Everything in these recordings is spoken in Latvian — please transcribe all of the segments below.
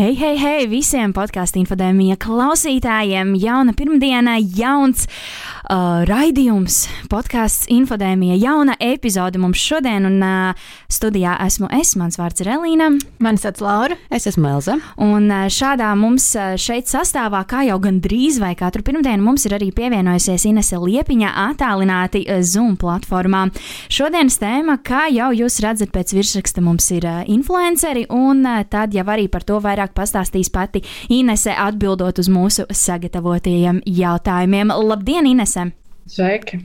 Hei, hei, hei visiem podkāstu infodēmija klausītājiem! Jauna pirmdiena, jauns uh, raidījums, podkāsts infodēmija, jauna epizode mums šodien, un uh, studijā esmu es, mans vārds ir Elīna. Mani sauc Laura. Es esmu Elza. Un uh, šādā mums uh, šeit sastāvā, kā jau gandrīz vai katru pirmdienu, mums ir arī pievienojusies Inese Liepiņa attālināti uh, Zoom platformā. Šodienas tēma, kā jau jūs redzat pēc virsraksta, mums ir uh, influenceri, un uh, tad jau arī par to vairāk vairāk pastāstīs pati Inese, atbildot uz mūsu sagatavotajiem jautājumiem. Labdien, Inese! Sveiki!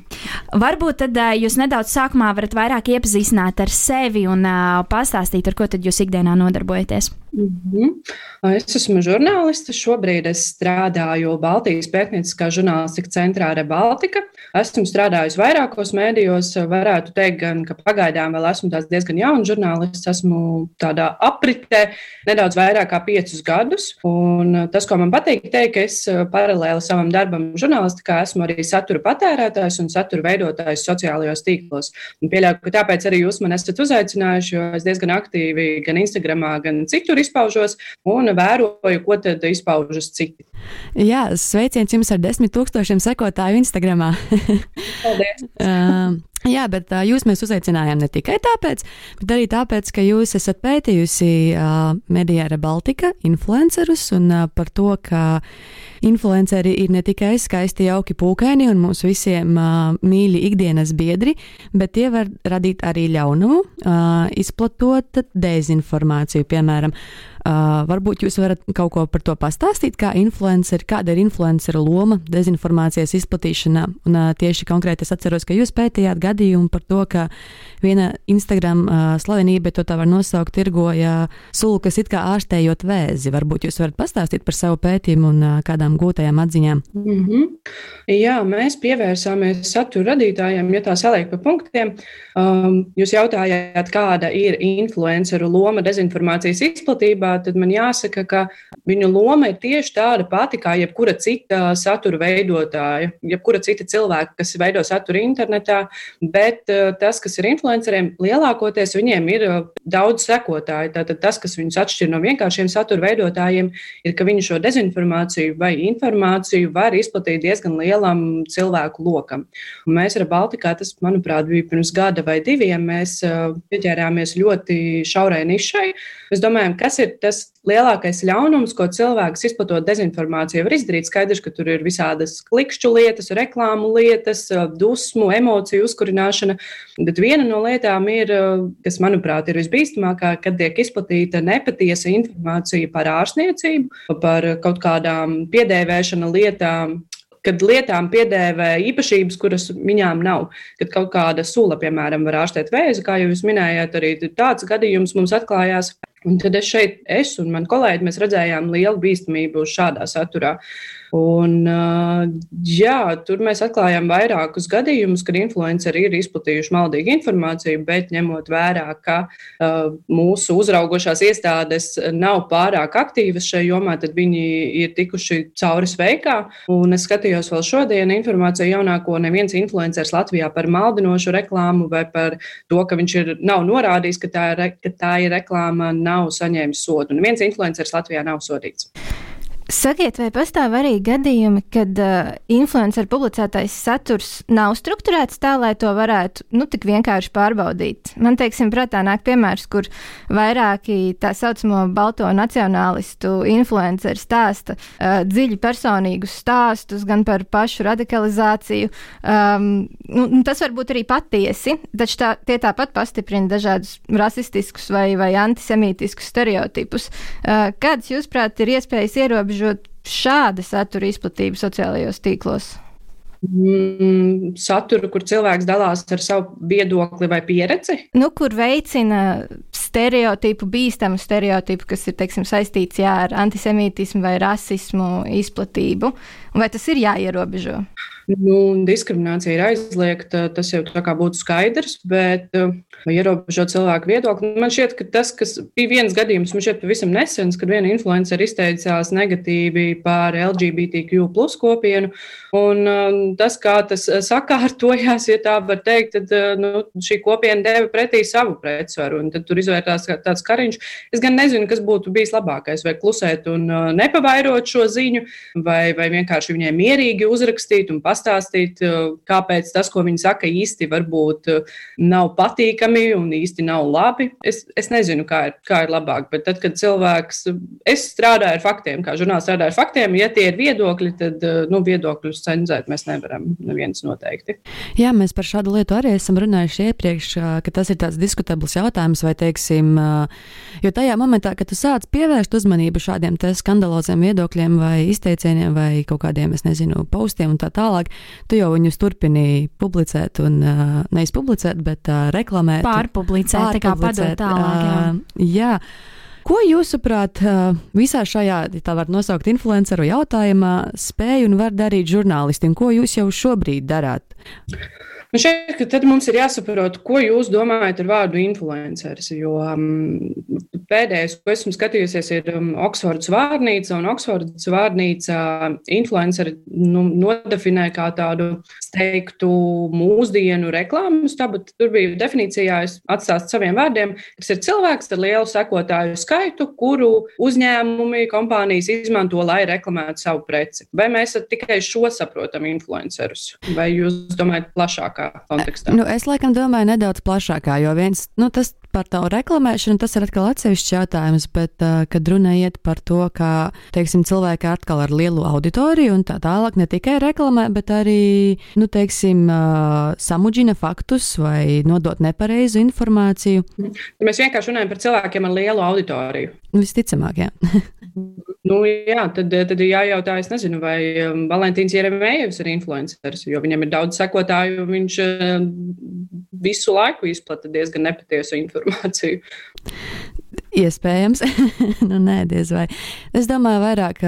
Varbūt tad jūs nedaudz sākumā varat vairāk iepazīstināt ar sevi un pastāstīt, ar ko tad jūs ikdienā nodarbojaties. Mm -hmm. Es esmu žurnālists. Šobrīd es strādāju Baltijas pētnieciskā žurnālistika centrā Rebaltika. Esmu strādājis vairākos mēdījos. Varētu teikt, gan, ka pagaidām vēl esmu diezgan jauns žurnālists. Esmu tādā apritē nedaudz vairāk kā piecus gadus. Un tas, ko man patīk teikt, ka es paralēli savam darbam žurnālistikā esmu arī satura patērētājs un satura veidotājs sociālajos tīklos. Un pieļauju, ka tāpēc arī jūs man esat uzaicinājuši, jo es diezgan aktīvi gan Instagramā, gan citur izpaužos un vēroju, ko tad izpaužas citi. Jā, sveiciens jums ar desmit tūkstošiem sekotāju Instagramā. Paldies! uh, Jā, bet uh, jūs mēs uzaicinājām ne tikai tāpēc, bet arī tāpēc, ka jūs esat pētījusi uh, Mediāra Baltika influencerus un uh, par to, ka influenceri ir ne tikai skaisti, jauki pūkaini un mūsu visiem uh, mīļi ikdienas biedri, bet tie var radīt arī ļaunumu, uh, izplatot dezinformāciju, piemēram. Uh, varbūt jūs varat kaut ko par to pastāstīt, kā influenceri, kāda ir influenceru loma dezinformācijas izplatīšanā. Un uh, tieši konkrēti es atceros, ka jūs pētījāt gadījumu par to, ka viena Instagram uh, slavenība, to tā var nosaukt, tirgoja sulu, kas it kā ārstējot vēzi. Varbūt jūs varat pastāstīt par savu pētījumu un uh, kādām gūtajām atziņām. Mm -hmm. Jā, mēs pievērsāmies satura radītājiem, ja tā saliek pa punktiem. Um, jūs jautājāt, kāda ir influenceru loma dezinformācijas izplatībā tad man jāsaka, ka viņu loma ir tieši tāda pati kā jebkura cita satura veidotāja, jebkura cita cilvēka, kas veido saturu internetā. Bet eh, tas, kas ir influenceriem, lielākoties viņiem ir eh, daudz sekotāju. Tātad tas, kas viņus atšķir no vienkāršiem satura veidotājiem, ir, ka viņi šo dezinformāciju vai informāciju var izplatīt diezgan lielam cilvēku lokam. Un mēs ar Baltikā, tas, manuprāt, bija pirms gada vai diviem, mēs eh, pieķērāmies ļoti šaurai nišai. Mēs domājam, kas ir tas lielākais ļaunums, ko cilvēks izplatot dezinformāciju var izdarīt. Skaidrs, ka tur ir visādas klikšķu lietas, reklāmu lietas, dusmu, emociju uzkurināšana. Bet viena no lietām ir, kas manuprāt ir visbīstamākā, kad tiek izplatīta nepatiesa informācija par ārstniecību, par kaut kādām piedēvēšana lietām, kad lietām piedēvē īpašības, kuras viņām nav. Kad kaut kāda sula, piemēram, var ārstēt vēzi, kā jau jūs minējāt, arī tāds gadījums mums atklājās. Un tad es šeit, es un mani kolēģi, mēs redzējām lielu bīstamību šādā saturā. Un, jā, tur mēs atklājām vairākus gadījumus, kad influenceri ir izplatījuši maldīgu informāciju, bet ņemot vērā, ka mūsu uzraugošās iestādes nav pārāk aktīvas šajā jomā, tad viņi ir tikuši cauri sveikā. Un es skatījos vēl šodien informāciju jaunāko, neviens influenceris Latvijā par maldinošu reklāmu vai par to, ka viņš ir, nav norādījis, ka tā ir, ka tā ir reklāma, nav saņēmis sodu. Neviens influenceris Latvijā nav sodīts. Sakiet, vai pastāv arī gadījumi, kad uh, influenceru publicētais saturs nav strukturēts tā, lai to varētu nu, tik vienkārši pārbaudīt? Man, teiksim, prātā nāk piemērs, kur vairāki tā saucamo balto nacionālistu influenceri stāsta uh, dziļi personīgus stāstus gan par pašu radikalizāciju. Um, nu, tas var būt arī patiesi, taču tā, tie tāpat pastiprina dažādus rasistiskus vai, vai antisemītiskus stereotipus. Uh, kādas, jūsuprāt, ir iespējas ierobežot? Ierobežot šāda satura izplatību sociālajos tīklos? Mm, saturu, kur cilvēks dalās ar savu viedokli vai pieredzi? Nu, kur veicina stereotipu, bīstamu stereotipu, kas ir teiksim, saistīts jā, ar antisemītismu vai rasismu izplatību? Vai tas ir jāierobežo? Nu, diskriminācija ir aizliegta, tas jau tā kā būtu skaidrs, bet uh, ierobežot cilvēku viedokli. Man šķiet, ka tas, kas bija viens gadījums, man šķiet pavisam nesens, kad viena influenceri izteicās negatīvi par LGBTQ plus kopienu, un um, tas, kā tas sakārtojās, ja tā var teikt, tad uh, nu, šī kopiena deva pretī savu pretsvaru, un tad tur izvērtās tāds kariņš. Es gan nezinu, kas būtu bijis labākais, vai klusēt un uh, nepavairot šo ziņu, vai, vai vienkārši viņai mierīgi uzrakstīt un pastāstīt, eh, kāpēc tas, ko viņi saka, īsti varbūt eh, nav patīkami un īsti nav labi. Es, es nezinu, kā ir, kā ir labāk, bet tad, kad cilvēks, es strādāju ar faktiem, kā žurnālists strādāju ar faktiem, ja tie ir viedokļi, tad eh, nu, viedokļus cenzēt mēs nevaram neviens noteikti. Jā, mēs par šādu lietu arī esam runājuši iepriekš, ka tas ir tāds diskutabls jautājums, vai teiksim, jo tajā momentā, kad tu sāc pievērst uzmanību šādiem skandaloziem viedokļiem vai izteicieniem vai kaut kādiem, es nezinu, postiem un tā tālāk, tu jau viņus turpini publicēt, un uh, nevis publicēt, bet uh, reklamēt. Pārpublicēt, tā kā padot tālāk. Jā. Uh, jā. Ko jūsuprāt, visā šajā, tā var nosaukt, influenceru jautājumā, spēj un var darīt žurnālisti, un ko jūs jau šobrīd darāt? Nu šeit, tad mums ir jāsaprot, ko jūs domājat ar vārdu influenceris. Jo um, pēdējais, ko esmu skatījusies, ir um, Oksfordas vārnīca, un Oksfordas vārnīca influenceri nu, nodefinē kā tādu, teiktu, mūsdienu reklāmas, tāpat tur bija definīcijā, es atstāstu saviem vārdiem, kas ir cilvēks ar lielu sekotāju skaitu, kuru uzņēmumi, kompānijas izmanto, lai reklamētu savu preci. Vai mēs tikai šo saprotam influencerus, vai jūs domājat plašākā kontekstā? Nu, es laikam domāju nedaudz plašākā, jo viens, nu, tas par tavu reklamēšanu, tas ir atkal atsevišķs jautājums, bet, uh, kad runa iet par to, ka, teiksim, cilvēki atkal ar lielu auditoriju un tā tālāk ne tikai reklamē, bet arī, nu, teiksim, uh, samudžina faktus vai nodot nepareizu informāciju. Mēs vienkārši runājam par cilvēkiem ar lielu auditoriju. Visticamāk, jā. Nu, jā, tad, tad ir jājautā, es nezinu, vai um, Valentīns Jeremējevs ir influenceris, jo viņam ir daudz sekotāju, viņš uh, visu laiku izplata diezgan nepatiesu informāciju. Iespējams, nu, nē, diez vai. Es domāju, vairāk,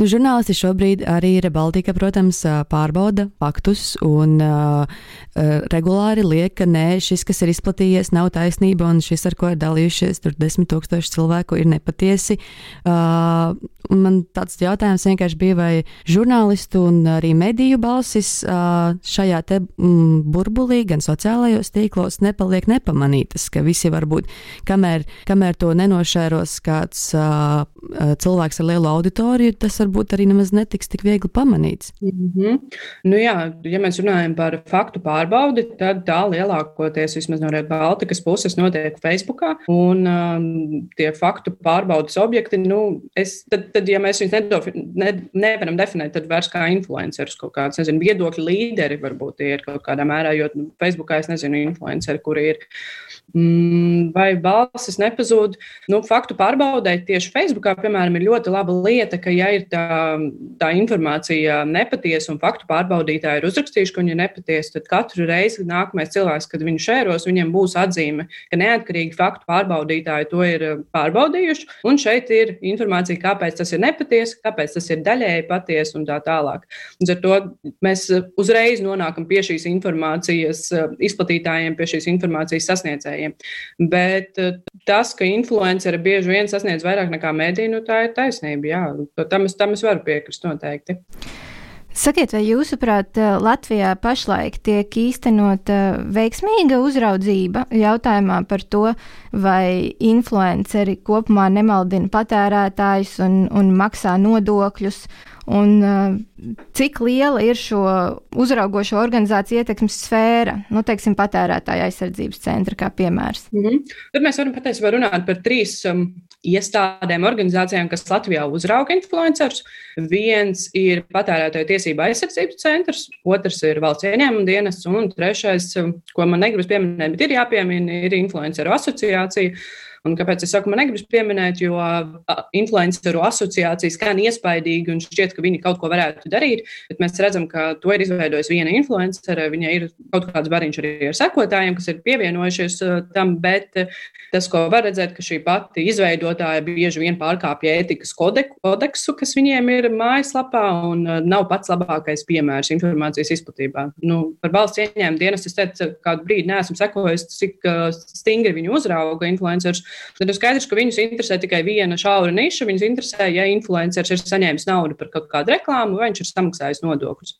nu, žurnālisti šobrīd arī ir Baltika, protams, pārbauda faktus un uh, regulāri liek, ka nē, šis, kas ir izplatījies, nav taisnība, un šis, ar ko ir dalījušies, tur desmit tūkstoši cilvēku, ir nepatiesi. Uh, man tāds jautājums vienkārši bija, vai žurnālistu un arī mediju balsis uh, šajā te mm, burbulī, gan sociālajos tīklos, nepaliek nepamanītas, ka visi varbūt, kamēr, kamēr to ne nenošēros kāds uh, cilvēks ar lielu auditoriju, tas varbūt arī nemaz netiks tik viegli pamanīts. Mm -hmm. nu, jā, ja mēs runājam par faktu pārbaudi, tad tā lielākoties vismaz no Baltikas puses notiek Facebook. Un um, tie faktu pārbaudas objekti, nu, es, tad, tad, ja mēs viņus nedof, ne, nevaram definēt, tad vairs kā influencerus kaut kāds, nezinu, viedokļu līderi varbūt ir kaut kādā mērā, jo nu, Facebookā es nezinu influenceri, kuri ir. Mm, vai balsis nepazūd? Nu, faktu pārbaudē tieši Facebookā, piemēram, ir ļoti laba lieta, ka, ja ir tā, tā informācija nepatiesa un faktu pārbaudītāji ir uzrakstījuši, ka viņa ir nepatiesa, tad katru reizi nākamais cilvēks, kad viņu šēros, viņiem būs atzīme, ka neatkarīgi faktu pārbaudītāji to ir uh, pārbaudījuši. Un šeit ir informācija, kāpēc tas ir nepatiesa, kāpēc tas ir daļēji patiesa un tā tālāk. Līdz ar to mēs uzreiz nonākam pie šīs informācijas uh, izplatītājiem, pie šīs informācijas sasniedzējiem. Bet tas, ka influenceri bieži vien sasniedz vairāk nekā mēdī, nu tā ir taisnība. Jā, tam es, tam es varu piekrist noteikti. Sakiet, vai jūsuprāt, Latvijā pašlaik tiek īstenota veiksmīga uzraudzība jautājumā par to, vai influenceri kopumā nemaldina patērētājus un, un maksā nodokļus? Un, uh, cik liela ir šo uzraugošo organizāciju ietekmes sfēra, nu, teiksim, patērētāja aizsardzības centra kā piemērs? Mm -hmm. Tad mēs varam patiesībā runāt par trīs um, iestādēm, organizācijām, kas Latvijā uzrauga influencerus. Viens ir patērētāju tiesība aizsardzības centrs, otrs ir valsts ieņēmuma dienests, un trešais, um, ko man negribas pieminēt, bet ir jāpiemina, ir influenceru asociācija. Un kāpēc es saku, man negribas pieminēt, jo influenceru asociācijas skan iespaidīgi un šķiet, ka viņi kaut ko varētu darīt, bet mēs redzam, ka to ir izveidojis viena influencere. Viņai ir kaut kāds bariņš arī ar sekotājiem, kas ir pievienojušies tam, bet tas, ko var redzēt, ka šī pati izveidotāja bieži vien pārkāpja ētikas kodeksu, kas viņiem ir mājaslapā, un nav pats labākais piemērs informācijas izplatībā. Nu, par valsts ieņēmumu dienestu es teicu, kādu brīdi neesmu sekojis, cik stingri viņi uzrauga influencerus. Tad ir skaidrs, ka viņus interesē tikai viena šaura niša. Viņus interesē, ja influenceris ir saņēmis naudu par kaut kādu reklāmu, vai viņš ir samaksājis nodokļus.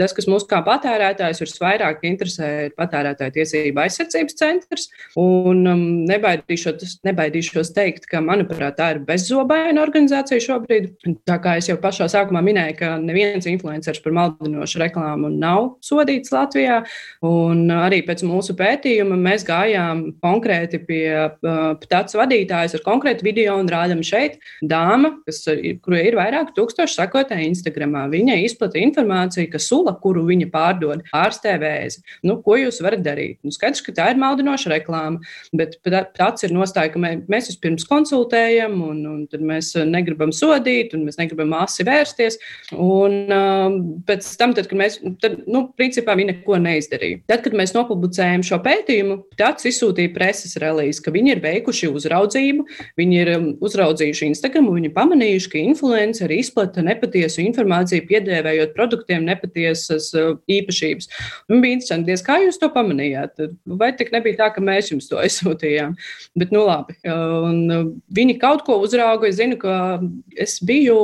Tas, kas mums kā patērētājs visvairāk interesē, ir patērētāja tiesība aizsardzības centrs. Un um, nebaidīšos, nebaidīšos teikt, ka, manuprāt, tā ir bezzobaina organizācija šobrīd. Tā kā es jau pašā sākumā minēju, ka neviens influenceris par maldinošu reklāmu nav sodīts Latvijā. Un arī pēc mūsu pētījuma mēs gājām konkrēti pie uh, tāds vadītājs ar konkrētu video un rādām šeit dāma, kas, kurai ir vairāk tūkstoši sekotāji Instagramā. Viņa izplatīja informāciju, ka sula, kuru viņa pārdod, ārstē vēzi. Nu, ko jūs varat darīt? Nu, skaidrs, ka tā ir maldinoša reklāma, bet tāds ir nostāja, ka mēs vispirms konsultējam, un, un tad mēs negribam sodīt, un mēs negribam asi vērsties. Un uh, pēc tam, tad, kad mēs, tad, nu, principā viņi neko neizdarīja. Tad, kad mēs nopublicējām šo pētījumu, tāds izsūtīja preses relīzi, ka viņi ir veikuši uzraudzību, viņi ir um, uzraudzījuši Instagram, viņi pamanījuši, ka influenceri izplata nepatiesu informāciju, piedēvējot produktiem nepatiesas uh, īpašības. Un bija interesanti, diez, kā jūs to pamanījāt. Vai tik nebija tā, ka mēs jums to aizsūtījām? Bet, nu labi. Un uh, viņi kaut ko uzrauga. Es zinu, ka es biju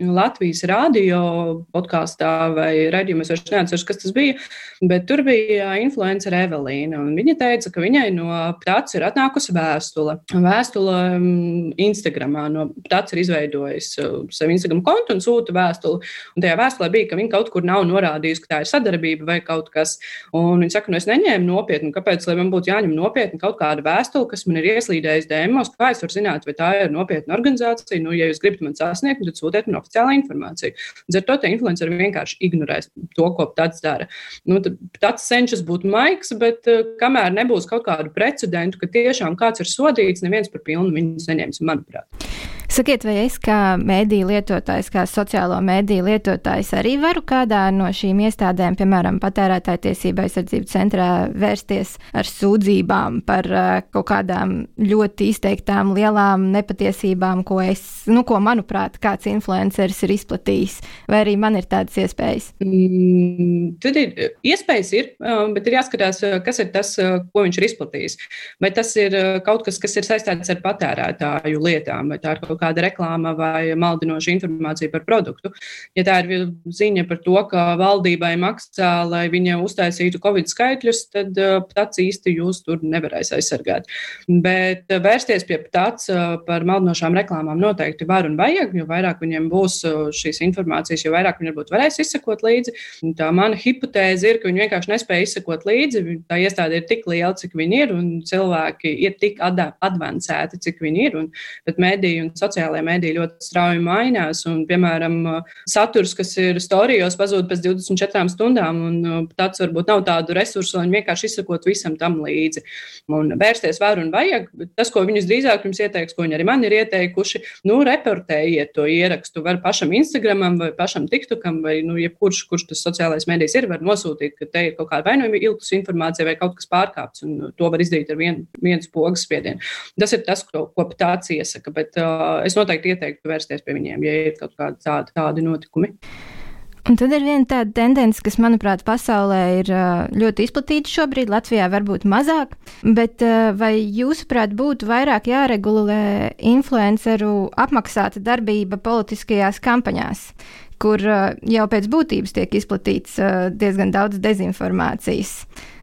Latvijas rādio podkāstā vai redzējumā, es vairs neatceros, kas tas bija. Bet tur bija influencere Evelīna. Viņa teica, ka viņai no Ptats ir atnākusi vēstule. Vēstule um, Instagramā. No Ptats ir izveidojis uh, savu Instagram kontu un sūta vēstuli. Un tajā vēstulē bija, ka viņa kaut kur nav norādījusi, ka tā ir sadarbība vai kaut kas. Un viņa saka, nu es neņēmu nopietni. Kāpēc man būtu jāņem nopietni kaut kāda vēstule, kas man ir ieslīdējusi dēmos? Kā es varu zināt, vai tā ir nopietna organizācija? Nu, ja jūs gribat man sasniegt, tad sūtiet man oficiālu informāciju. Līdz ar to tie influenceri vienkārši ignorēs to, ko Ptats dara. Nu, tāds cenšas būt maigs, bet uh, kamēr nebūs kaut kādu precedentu, ka tiešām kāds ir sodīts, neviens par pilnu viņu saņems, manuprāt. Sakiet, vai es kā mēdīju lietotājs, kā sociālo mēdīju lietotājs, arī varu kādā no šīm iestādēm, piemēram, patērētāja tiesība aizsardzības centrā, vērsties ar sūdzībām par uh, kaut kādām ļoti izteiktām lielām nepatiesībām, ko es, nu, ko manuprāt, kāds influenceris ir izplatījis, vai arī man ir tādas iespējas? Mm, tad ir iespējas, ir, bet ir jāskatās, kas ir tas, ko viņš ir izplatījis. Vai tas ir kaut kas, kas ir saistīts ar patērētāju lietām, vai tā ir kaut kāda reklāma vai maldinoša informācija par produktu. Ja tā ir ziņa par to, ka valdībai maksā, lai viņa uztaisītu Covid skaitļus, tad tāds īsti jūs tur nevarēs aizsargāt. Bet vērsties pie tāds par maldinošām reklāmām noteikti var un vajag, jo vairāk viņiem būs šīs informācijas, jo vairāk viņi varbūt varēs izsekot līdzi. Tā mana hipotēze ir, ka viņi vienkārši nespēja izsekot līdzi. Tā iestāde ir tik liela, cik viņi ir, un cilvēki ir tik advancēti, cik viņi ir. Un, bet mediji un sociālajie mediji ļoti strauji mainās. Un, piemēram, saturs, kas ir storijos, pazūd pēc 24 stundām, un tāds varbūt nav tādu resursu, lai viņi vienkārši izsakot visam tam līdzi. Un vērsties var un vajag. Tas, ko viņus drīzāk jums ieteiks, ko viņi arī man ir ieteikuši, nu, reportējiet to ierakstu. Var pašam Instagramam vai pašam TikTokam vai nu, jebkurš, kurš tas sociālais medijs ir, var nosūtīt, ka te ir kaut kāda vai nu ilgus informācija vai kaut kas pārkāpts, un to var izdarīt ar vien, viens pogas spiedienu. Tas ir tas, ko, ko tāds iesaka. Bet, uh, es noteikti ieteiktu vērsties pie viņiem, ja ir kaut kādi tādi, tādi notikumi. Un tad ir viena tāda tendence, kas, manuprāt, pasaulē ir ļoti izplatīta šobrīd, Latvijā varbūt mazāk. Bet vai jūsuprāt būtu vairāk jāregulē influenceru apmaksāta darbība politiskajās kampaņās? Kur uh, jau pēc būtības tiek izplatīts uh, diezgan daudz dezinformācijas.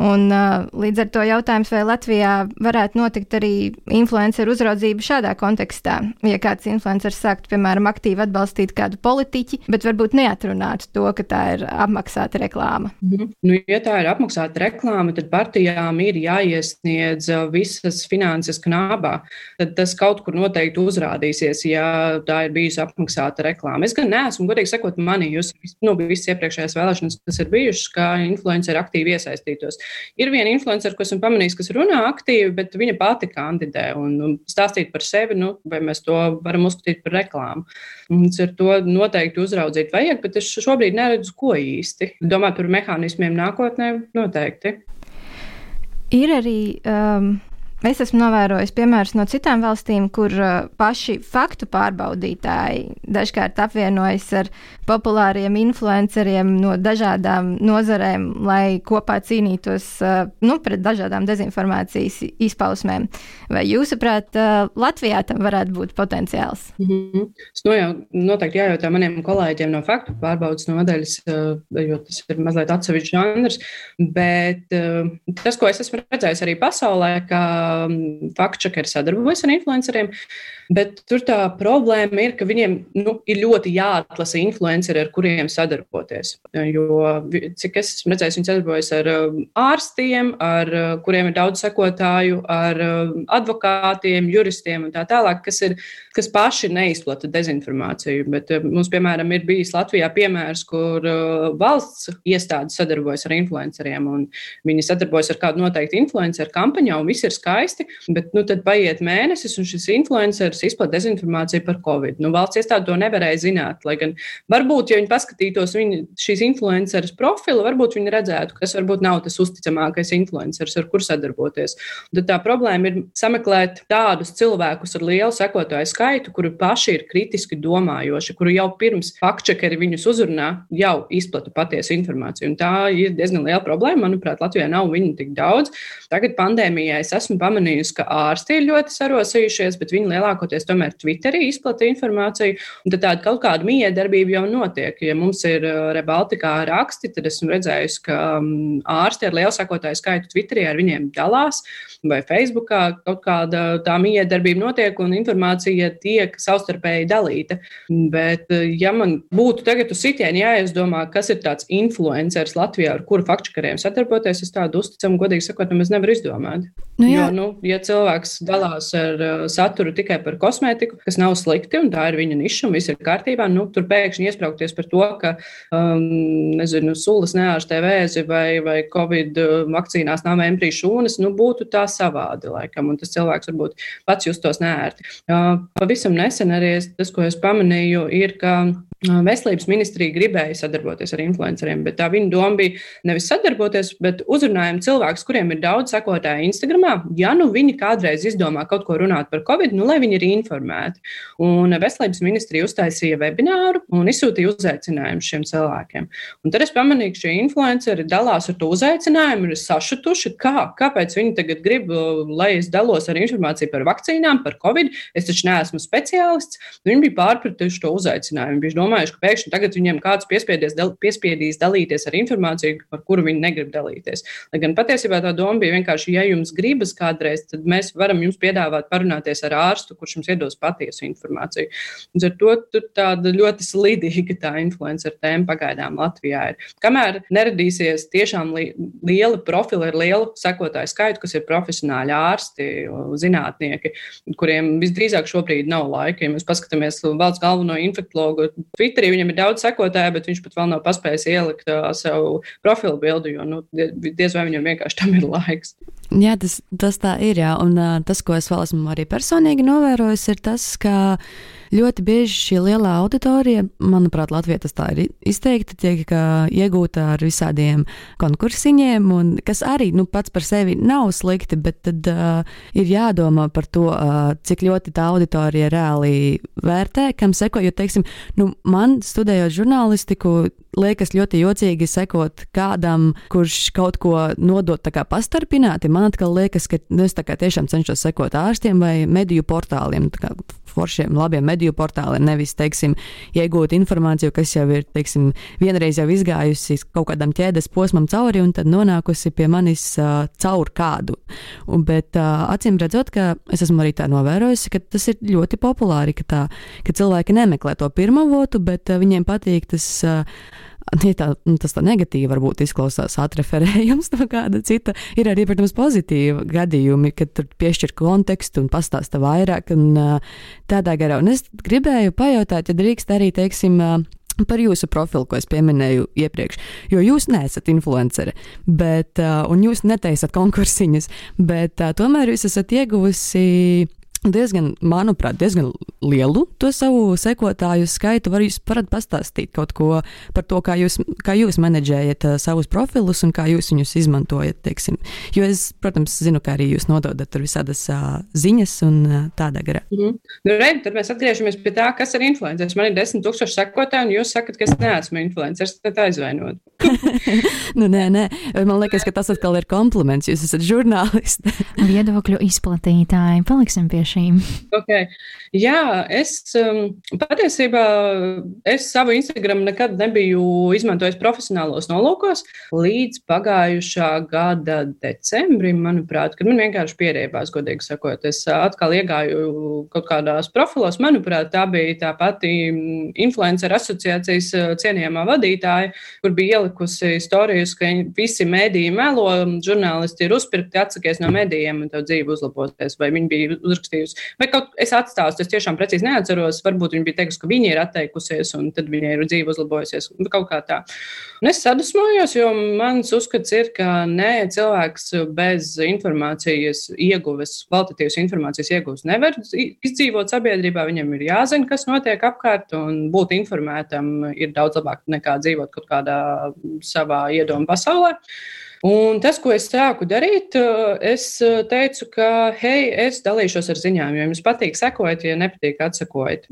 Un, uh, līdz ar to jautājums, vai Latvijā varētu notikt arī influenceru uzraudzība šādā kontekstā. Ja kāds influenceris sāktu, piemēram, aktīvi atbalstīt kādu politiķi, bet varbūt neatrunātu to, ka tā ir apmaksāta reklāma. Mhm. Nu, ja tā ir apmaksāta reklāma, tad partijām ir jāiesniedz visas finanses knābā. Tad tas kaut kur noteikti uzrādīsies, ja tā ir bijusi apmaksāta reklāma. Es gan neesmu, godīgi sakot, sekot, manījusi nu, visas iepriekšējās vēlēšanas, kas ir bijušas, kā influenceri aktīvi iesaistītos. Ir viena influenceri, ko esmu pamanījis, kas runā aktīvi, bet viņa pati kandidē un, stāstīt par sevi, nu, vai mēs to varam uzskatīt par reklāmu. Mums ar to noteikti uzraudzīt vajag, bet es šobrīd neredzu, ko īsti. Domāt par mehānismiem nākotnē noteikti. Ir arī um, Es esmu novērojis piemērus no citām valstīm, kur uh, paši faktu pārbaudītāji dažkārt apvienojas ar populāriem influenceriem no dažādām nozarēm, lai kopā cīnītos uh, nu, pret dažādām dezinformācijas izpausmēm. Vai jūsuprāt, uh, Latvijā tam varētu būt potenciāls? Mm -hmm. Es no jau noteikti jājautā maniem kolēģiem no faktu pārbaudas nodaļas, uh, jo tas ir mazliet atsevišķs žanrs, bet tas, ko es esmu redzējis arī pasaulē, ka Um, faktčekeri sadarbojas ar influenceriem, bet tur tā problēma ir, ka viņiem nu, ir ļoti jāatlasa influenceri, ar kuriem sadarboties. Jo, cik es esmu redzējis, viņi sadarbojas ar um, ārstiem, ar uh, kuriem ir daudz sekotāju, ar um, advokātiem, juristiem un tā tālāk, kas, ir, kas paši neizplata dezinformāciju. Bet mums, piemēram, ir bijis Latvijā piemērs, kur uh, valsts iestādes sadarbojas ar influenceriem, un viņi sadarbojas ar kādu noteiktu influenceru kampaņu, un viss ir skaisti bet nu, tad paiet mēnesis, un šis influenceris izplatīja dezinformāciju par covid. Nu, valsts iestāde to nevarēja zināt. Lai gan varbūt, ja viņi paskatītos viņa, šīs influenceris profilu, varbūt viņi redzētu, kas varbūt nav tas uzticamākais influenceris, ar kur sadarboties. Un tad tā problēma ir sameklēt tādus cilvēkus ar lielu sekotāju skaitu, kuri paši ir kritiski domājoši, kuri jau pirms faktčekeri viņus uzrunā, jau izplata patiesu informāciju. Un tā ir diezgan liela problēma. Manuprāt, Latvijā nav viņu tik daudz. Tagad pandēmijā es esmu pamanījusi, ka ārsti ir ļoti sarosījušies, bet viņi lielākoties tomēr Twitterī izplatīja informāciju. Tad tāda kaut kāda miedarbība jau notiek. Ja mums ir uh, Rebaltikā raksti, tad esmu redzējusi, ka um, ārsti ar lielu sakotāju skaitu Twitterī ar viņiem dalās, vai Facebookā kaut kāda tā miedarbība notiek un informācija tiek savstarpēji dalīta. Bet, uh, ja man būtu tagad uz sitienu jāizdomā, kas ir tāds influenceris Latvijā, ar kuru faktiškariem sadarboties, es tādu uzticamu, godīgi sakot, nemaz nevaru izdomāt. Nu, jā. jo, nu, ja cilvēks dalās ar uh, saturu tikai par kosmētiku, kas nav slikti, un tā ir viņa niša, un viss ir kārtībā, nu, tur pēkšņi iesprāgties par to, ka, um, nezinu, sulas neārstē vēzi vai, vai covid uh, vakcīnās nav embriju šūnas, nu, būtu tā savādi, laikam, un tas cilvēks varbūt pats justos neērti. Uh, pavisam nesen arī es, tas, ko es pamanīju, ir, ka Veselības ministrija gribēja sadarboties ar influenceriem, bet tā viņa doma bija nevis sadarboties, bet uzrunājam cilvēkus, kuriem ir daudz sekotāju Instagram. Ja nu viņi kādreiz izdomā kaut ko runāt par covid, nu lai viņi ir informēti. Un Veselības ministrija uztaisīja webināru un izsūtīja uzaicinājumu šiem cilvēkiem. Un tad es pamanīju, ka šie influenceri dalās ar to uzaicinājumu, ir sašutuši, kā, kāpēc viņi tagad grib, lai es dalos ar informāciju par vakcīnām, par covid. Es taču neesmu speciālists. Viņi bija pārpratuši to uzaicinājumu. Viņi domājuši, ka pēkšņi tagad viņiem kāds dal, piespiedīs dalīties ar informāciju, par kuru viņi negrib dalīties. Lai gan patiesībā tā doma bija vienkārši, ja jums gribas kādreiz, tad mēs varam jums piedāvāt parunāties ar ārstu, kurš jums iedos patiesu informāciju. Un ar to tur tāda ļoti slidīga tā influencer tēma pagaidām Latvijā ir. Kamēr neradīsies tiešām li liela profila ar lielu sekotāju skaitu, kas ir profesionāļi ārsti, zinātnieki, kuriem visdrīzāk šobrīd nav laika. Ja mēs paskatāmies valsts galveno infektuologu Twitterī viņam ir daudz sekotāju, bet viņš pat vēl nav paspējis ielikt uh, savu profilu bildi, jo nu, diez vai viņam vienkārši tam ir laiks. Jā, tas, tas tā ir. Jā. Un uh, tas, ko es vēl esmu arī personīgi novērojis, ir tas, ka ļoti bieži šī lielā auditorija, manuprāt, Latvijā tas tā ir izteikti, tiek iegūta ar visādiem konkursiņiem, un, kas arī nu, pats par sevi nav slikti, bet tad uh, ir jādomā par to, uh, cik ļoti tā auditorija reāli vērtē, kam seko. Jo, teiksim, nu, man studējot žurnālistiku, liekas ļoti jocīgi sekot kādam, kurš kaut ko nodot tā kā pastarpināti. Man atkal liekas, ka nu, es tiešām cenšos sekot ārstiem vai mediju portāliem, kā foršiem, labiem mediju portāliem, nevis, teiksim, iegūt informāciju, kas jau ir, teiksim, vienreiz jau izgājusi kaut kādam ķēdes posmam cauri un tad nonākusi pie manis uh, caur kādu. Un, bet uh, acīm redzot, ka es esmu arī tā novērojusi, ka tas ir ļoti populāri, ka, tā, ka cilvēki nemeklē to pirmo votu, bet uh, viņiem patīk tas. Uh, tā, nu, tas tā negatīvi varbūt izklausās atreferējums no kāda cita. Ir arī, protams, pozitīvi gadījumi, kad tur piešķir kontekstu un pastāsta vairāk un tādā garā. Un es gribēju pajautāt, ja drīkst arī, teiksim, par jūsu profilu, ko es pieminēju iepriekš. Jo jūs neesat influenceri, bet, un jūs netaisat konkursiņus, bet tomēr jūs esat ieguvusi diezgan, manuprāt, diezgan lielu to savu sekotāju skaitu. Var jūs varat pastāstīt kaut ko par to, kā jūs, kā jūs menedžējat uh, savus profilus un kā jūs viņus izmantojat, teiksim. Jo es, protams, zinu, ka arī jūs nododat tur visādas uh, ziņas un uh, tādā garā. Mm -hmm. nu, redz, tad mēs atgriežamies pie tā, kas ir influenceris. Man ir desmit tūkstoši sekotāji, un jūs sakat, ka es neesmu influenceris. Tad aizvainot. nu, nē, nē, man liekas, ka tas atkal ir kompliments. Jūs esat žurnālisti. Viedokļu izplatītāji. Paliksim pie šīm. Okay. Jā, es um, patiesībā es savu Instagram nekad nebiju izmantojis profesionālos nolūkos līdz pagājušā gada decembrim, manuprāt, kad man vienkārši pierēbās, godīgi sakot. Es atkal iegāju kaut kādās profilos. Manuprāt, tā bija tā pati influencer asociācijas cienījamā vadītāja, kur bija ielikusi storijas, ka visi mēdīji melo, žurnālisti ir uzpirkti, atsakies no mēdījiem un tev dzīve uzlabosies. Vai viņi bija uzrakstījusi, vai kaut es atstāstu, es tiešām precīzi neatceros, varbūt viņi bija teikusi, ka viņi ir atteikusies un tad viņai ir dzīve uzlabojusies. Kaut kā tā. Un es sadusmojos, jo mans uzskats ir, ka nē, cilvēks bez informācijas ieguves, kvalitatīvas informācijas ieguves nevar izdzīvot sabiedrībā. Viņam ir jāzina, kas notiek apkārt, un būt informētam ir daudz labāk nekā dzīvot kaut kādā savā iedomu pasaulē. Un tas, ko es sāku darīt, es teicu, ka, hei, es dalīšos ar ziņām, jo jums patīk sekot, ja nepatīk atsakojiet.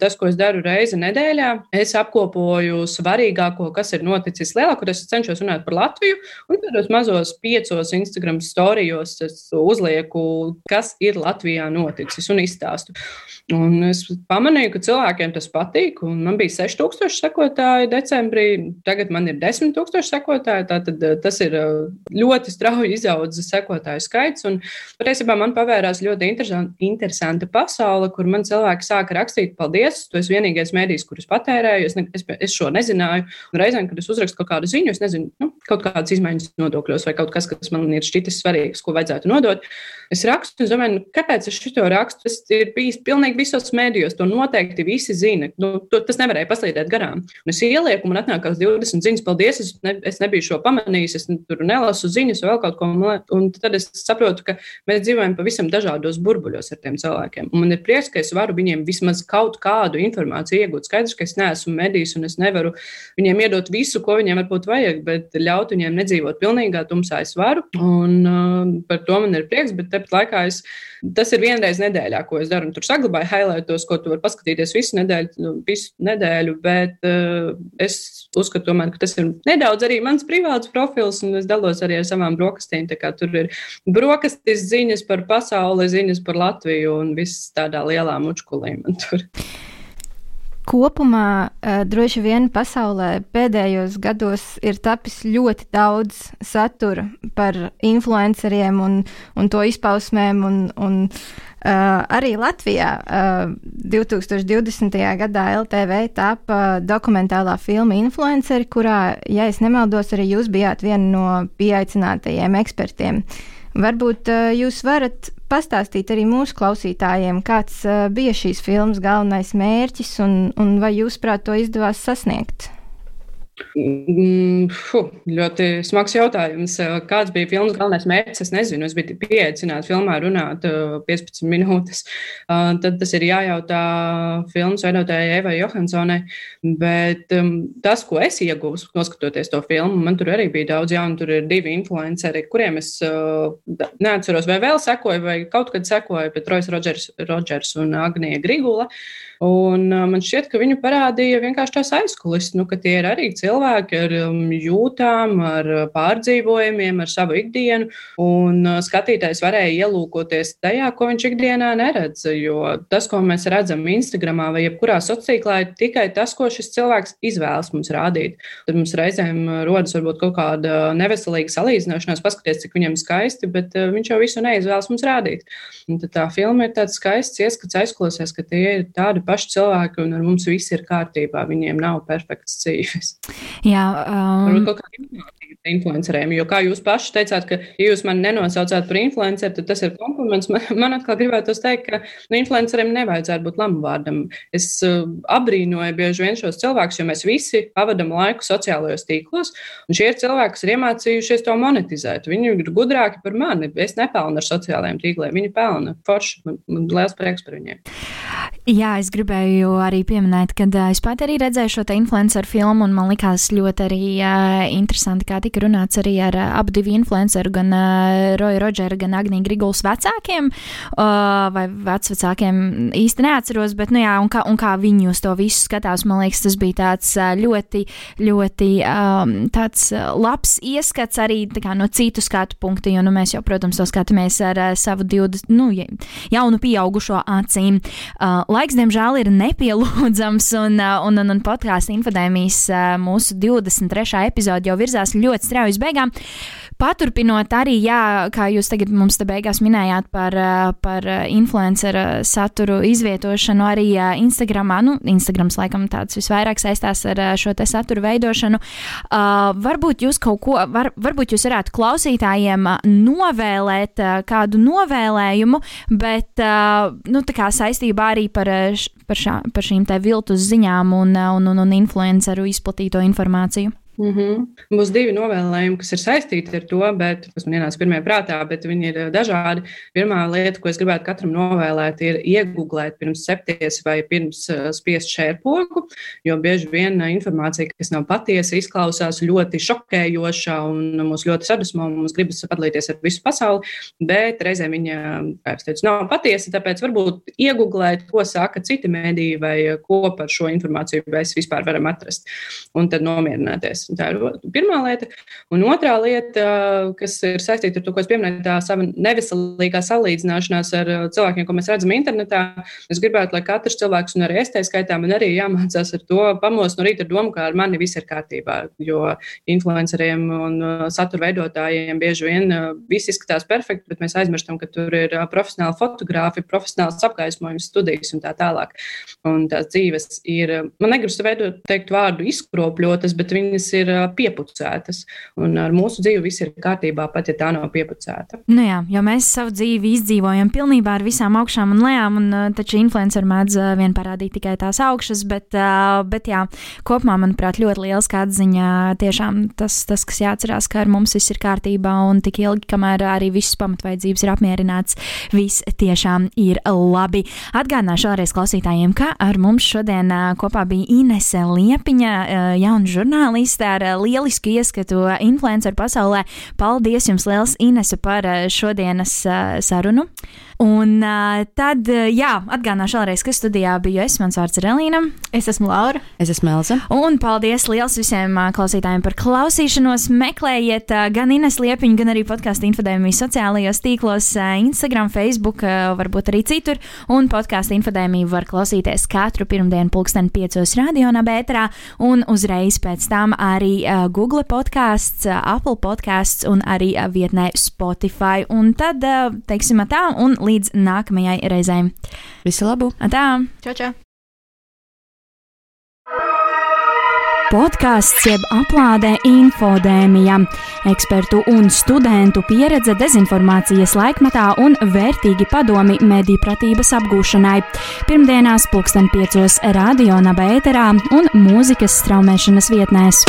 Tas, ko es daru reizi nedēļā, es apkopoju svarīgāko, kas ir noticis lielākā. Es cenšos runāt par Latviju, un tādos mazos piecos Instagram storijos es uzlieku, kas ir Latvijā noticis un izstāstu. Un es pamanīju, ka cilvēkiem tas patīk, man bija 6000 sekotāji decembrī, tagad man ir 10,000 sekotāji. Tātad tas ir ļoti strauji izaudzis sekotāju skaits. Un patiesībā man pavērās ļoti interesanta pasaule, kur man cilvēki sāka rakstīt, paldies, tu esi vienīgais mēdījis, kurus patērēju. Es, ne, es, es šo nezināju. Un reizēm, kad es uzrakstu kaut kādu ziņu, es nezinu, nu, kaut kādas izmaiņas nodokļos vai kaut kas, kas man ir šķitis svarīgs, ko vajadzētu nodot. Es rakstu, un domāju, nu, kāpēc es šo rakstu? Tas ir bijis pilnīgi visos mēdījos. To noteikti visi zina. Nu, to, tas nevarēja paslīdēt garām. Un es ielieku, man atnāk kaut kādas 20 ziņas, paldies, es, ne, es nebiju šo pamanījis. Es tur nelasu ziņas, vēl kaut ko. Un tad es saprotu, ka mēs dzīvojam pavisam dažādos burbuļos ar tiem cilvēkiem. Un man ir prieks, ka es varu viņiem vismaz kaut kādu informāciju iegūt. Skaidrs, ka es neesmu medijs un es nevaru viņiem iedot visu, ko viņiem varbūt vajag, bet ļaut viņiem nedzīvot pilnīgā tumsā es varu. Un uh, par to man ir prieks, bet tepat laikā es, tas ir vienreiz nedēļā, ko es daru. Tur saglabāju highlightos, ko tu vari paskatīties visu nedēļu, nu, visu nedēļu bet uh, es uzskatu, tomēr, ka tas ir nedaudz arī mans privāts profils, un es dalos arī ar savām brokastīm. Tur ir brokastis ziņas par pasauli, ziņas par Latviju un viss tādā lielā mučkulī man tur. Kopumā uh, droši vien pasaulē pēdējos gados ir tapis ļoti daudz satura par influenceriem un, un to izpausmēm. Un, un, uh, arī Latvijā uh, 2020. gadā LTV tapa dokumentālā filma Influenceri, kurā, ja es nemaldos, arī jūs bijāt viena no pieaicinātajiem ekspertiem. Varbūt uh, jūs varat pastāstīt arī mūsu klausītājiem, kāds uh, bija šīs filmas galvenais mērķis un, un vai jūs prāt to izdevās sasniegt? Mm, fuh, ļoti smags jautājums. Kāds bija filmas galvenais mērķis? Es nezinu. Es biju pieaicināta filmā runāt 15 uh, minūtes. Uh, tad tas ir jājautā filmas veidotājai Evai Johansonai. Bet um, tas, ko es ieguvu, noskatoties to filmu, man tur arī bija daudz jaunu. Tur ir divi influenceri, kuriem es uh, neatceros, vai vēl sekoju, vai kaut kad sekoju, bet Rojas Rodžers, Rodžers un Agnija Grigula. Un man šķiet, ka viņu parādīja vienkārši tās aizkulis, nu, ka tie ir arī cilvēki ar um, jūtām, ar pārdzīvojumiem, ar savu ikdienu. Un skatītājs varēja ielūkoties tajā, ko viņš ikdienā neredz. Jo tas, ko mēs redzam Instagram vai jebkurā sociālā tīklā, ir tikai tas, ko šis cilvēks izvēlas mums rādīt. Tad mums reizēm rodas varbūt kaut kāda neveselīga salīdzināšanās, paskaties, cik viņam skaisti, bet viņš jau visu neizvēlas mums rādīt. Un tad tā filma ir tāds skaists ieskats aizklausēs, ka tie ir tādi paši cilvēki, un ar mums viss ir kārtībā. Viņiem nav perfekts dzīves. Jā, um... Varbūt kaut kāda influenceriem. Jo, kā jūs paši teicāt, ka, ja jūs mani nenosaucāt par influenceru, tad tas ir kompliments. Man, man atkal gribētu teikt, ka nu, influenceriem nevajadzētu būt lamu vārdam. Es uh, abrīnoju bieži vien šos cilvēkus, jo mēs visi pavadām laiku sociālajos tīklos, un šie ir cilvēki, kas ir iemācījušies to monetizēt. Viņi ir gudrāki par mani. Es nepelnu ar sociālajiem tīkliem, viņi pelna forši. Man, man liels prieks par viņiem. Jā, es gribēju arī pieminēt, ka uh, es pat arī redzēju šo influenceru filmu, un man likās ļoti arī uh, interesanti, kā tika runāts arī ar uh, abu divu influenceru, gan uh, Roju Rodžeru, gan Agniju Griguls vecākiem, uh, vai vecvecākiem īsti neatceros, bet, nu jā, un kā, un kā viņi uz to visu skatās, man liekas, tas bija tāds ļoti, ļoti um, tāds labs ieskats arī kā, no citu skatu punktu, jo, nu, mēs jau, protams, to skatāmies ar uh, savu 20, nu, jaunu pieaugušo acīm. Uh, laiks, diemžēl, ir nepielūdzams, un, uh, un, un, un podkāstu infodēmijas uh, mūsu 23. epizode jau virzās ļoti strauji uz beigām. Paturpinot arī, jā, kā jūs tagad mums te beigās minējāt par, uh, par influenceru saturu izvietošanu arī Instagramā. Nu, Instagrams laikam tāds visvairāk saistās ar šo te saturu veidošanu. Uh, varbūt jūs kaut ko, var, varbūt jūs varētu klausītājiem novēlēt kādu novēlējumu, bet, uh, nu, tā kā saistībā arī par, par, šā, par šīm te viltus ziņām un, un, un, un influenceru izplatīto informāciju. Mm -hmm. Būs divi novēlējumi, kas ir saistīti ar to, bet, kas man ienāca pirmie prātā, bet viņi ir dažādi. Pirmā lieta, ko es gribētu katram novēlēt, ir iegūglēt pirms septies vai pirms spiest šērpogu, jo bieži vien informācija, kas nav patiesa, izklausās ļoti šokējoša un mūs ļoti sadusmo, un mums gribas padalīties ar visu pasauli, bet reizē viņa, kā jau teicu, nav patiesa, tāpēc varbūt iegūglēt, ko saka citi mēdīji vai ko par šo informāciju mēs vispār varam atrast, un tad nomierināties. Tā ir pirmā lieta. Un otrā lieta, kas ir saistīta ar to, ko es pieminēju, tā sava neveselīgā salīdzināšanās ar uh, cilvēkiem, ko mēs redzam internetā. Es gribētu, lai katrs cilvēks, un arī es tā skaitā, man arī jāmācās ar to pamost no rīta ar domu, ka ar mani viss ir kārtībā. Jo influenceriem un uh, satura veidotājiem bieži vien uh, viss izskatās perfekti, bet mēs aizmirstam, ka tur ir profesionāli fotografi, profesionāls apgaismojums, studijas un tā tālāk. Un tās dzīves ir, man negribas veidot, teikt vārdu izkropļotas, bet viņas ir piepucētas. Un ar mūsu dzīvi viss ir kārtībā, pat ja tā nav piepucēta. Nu jā, jo mēs savu dzīvi izdzīvojam pilnībā ar visām augšām un lejām, un taču influenceri mēdz vien parādīt tikai tās augšas, bet, bet jā, kopumā, manuprāt, ļoti liels atziņa. Tiešām tas, tas, kas jāatcerās, ka ar mums viss ir kārtībā un tik ilgi, kamēr arī visas pamatvajadzības ir apmierināts, viss tiešām ir labi. Atgādināšu vēlreiz klausītājiem, ka ar mums šodien kopā bija Inese Liepiņa, jauna žurnāliste ar eh, lielisku ieskatu influenceru pasaulē. Paldies jums liels, Inese, par eh, šodienas eh, sarunu. Un uh, tad, jā, atgādināšu vēlreiz, ka studijā biju es. Mans vārds ir Elīna. Es esmu Laura. Es esmu Elza. Un paldies liels visiem uh, klausītājiem par klausīšanos. Meklējiet uh, gan Ines Liepiņu, gan arī podkāstu infodēmiju sociālajos tīklos, uh, Instagram, Facebook, uh, varbūt arī citur. Un podkāstu infodēmiju var klausīties katru pirmdienu, pulksten piecos radionā bētrā un uzreiz pēc tam arī uh, Google podkāsts, uh, Apple podkāsts un arī uh, vietnē Spotify. Un tad, uh, teiksim tā, un līdz nākamajai reizei. Visu labu! Tā! Čau, čau! Podkāsts jeb aplādē infodēmija, ekspertu un studentu pieredze dezinformācijas laikmetā un vērtīgi padomi mediju pratības apgūšanai. Pirmdienās pulksten piecos radio nabēterā un mūzikas straumēšanas vietnēs.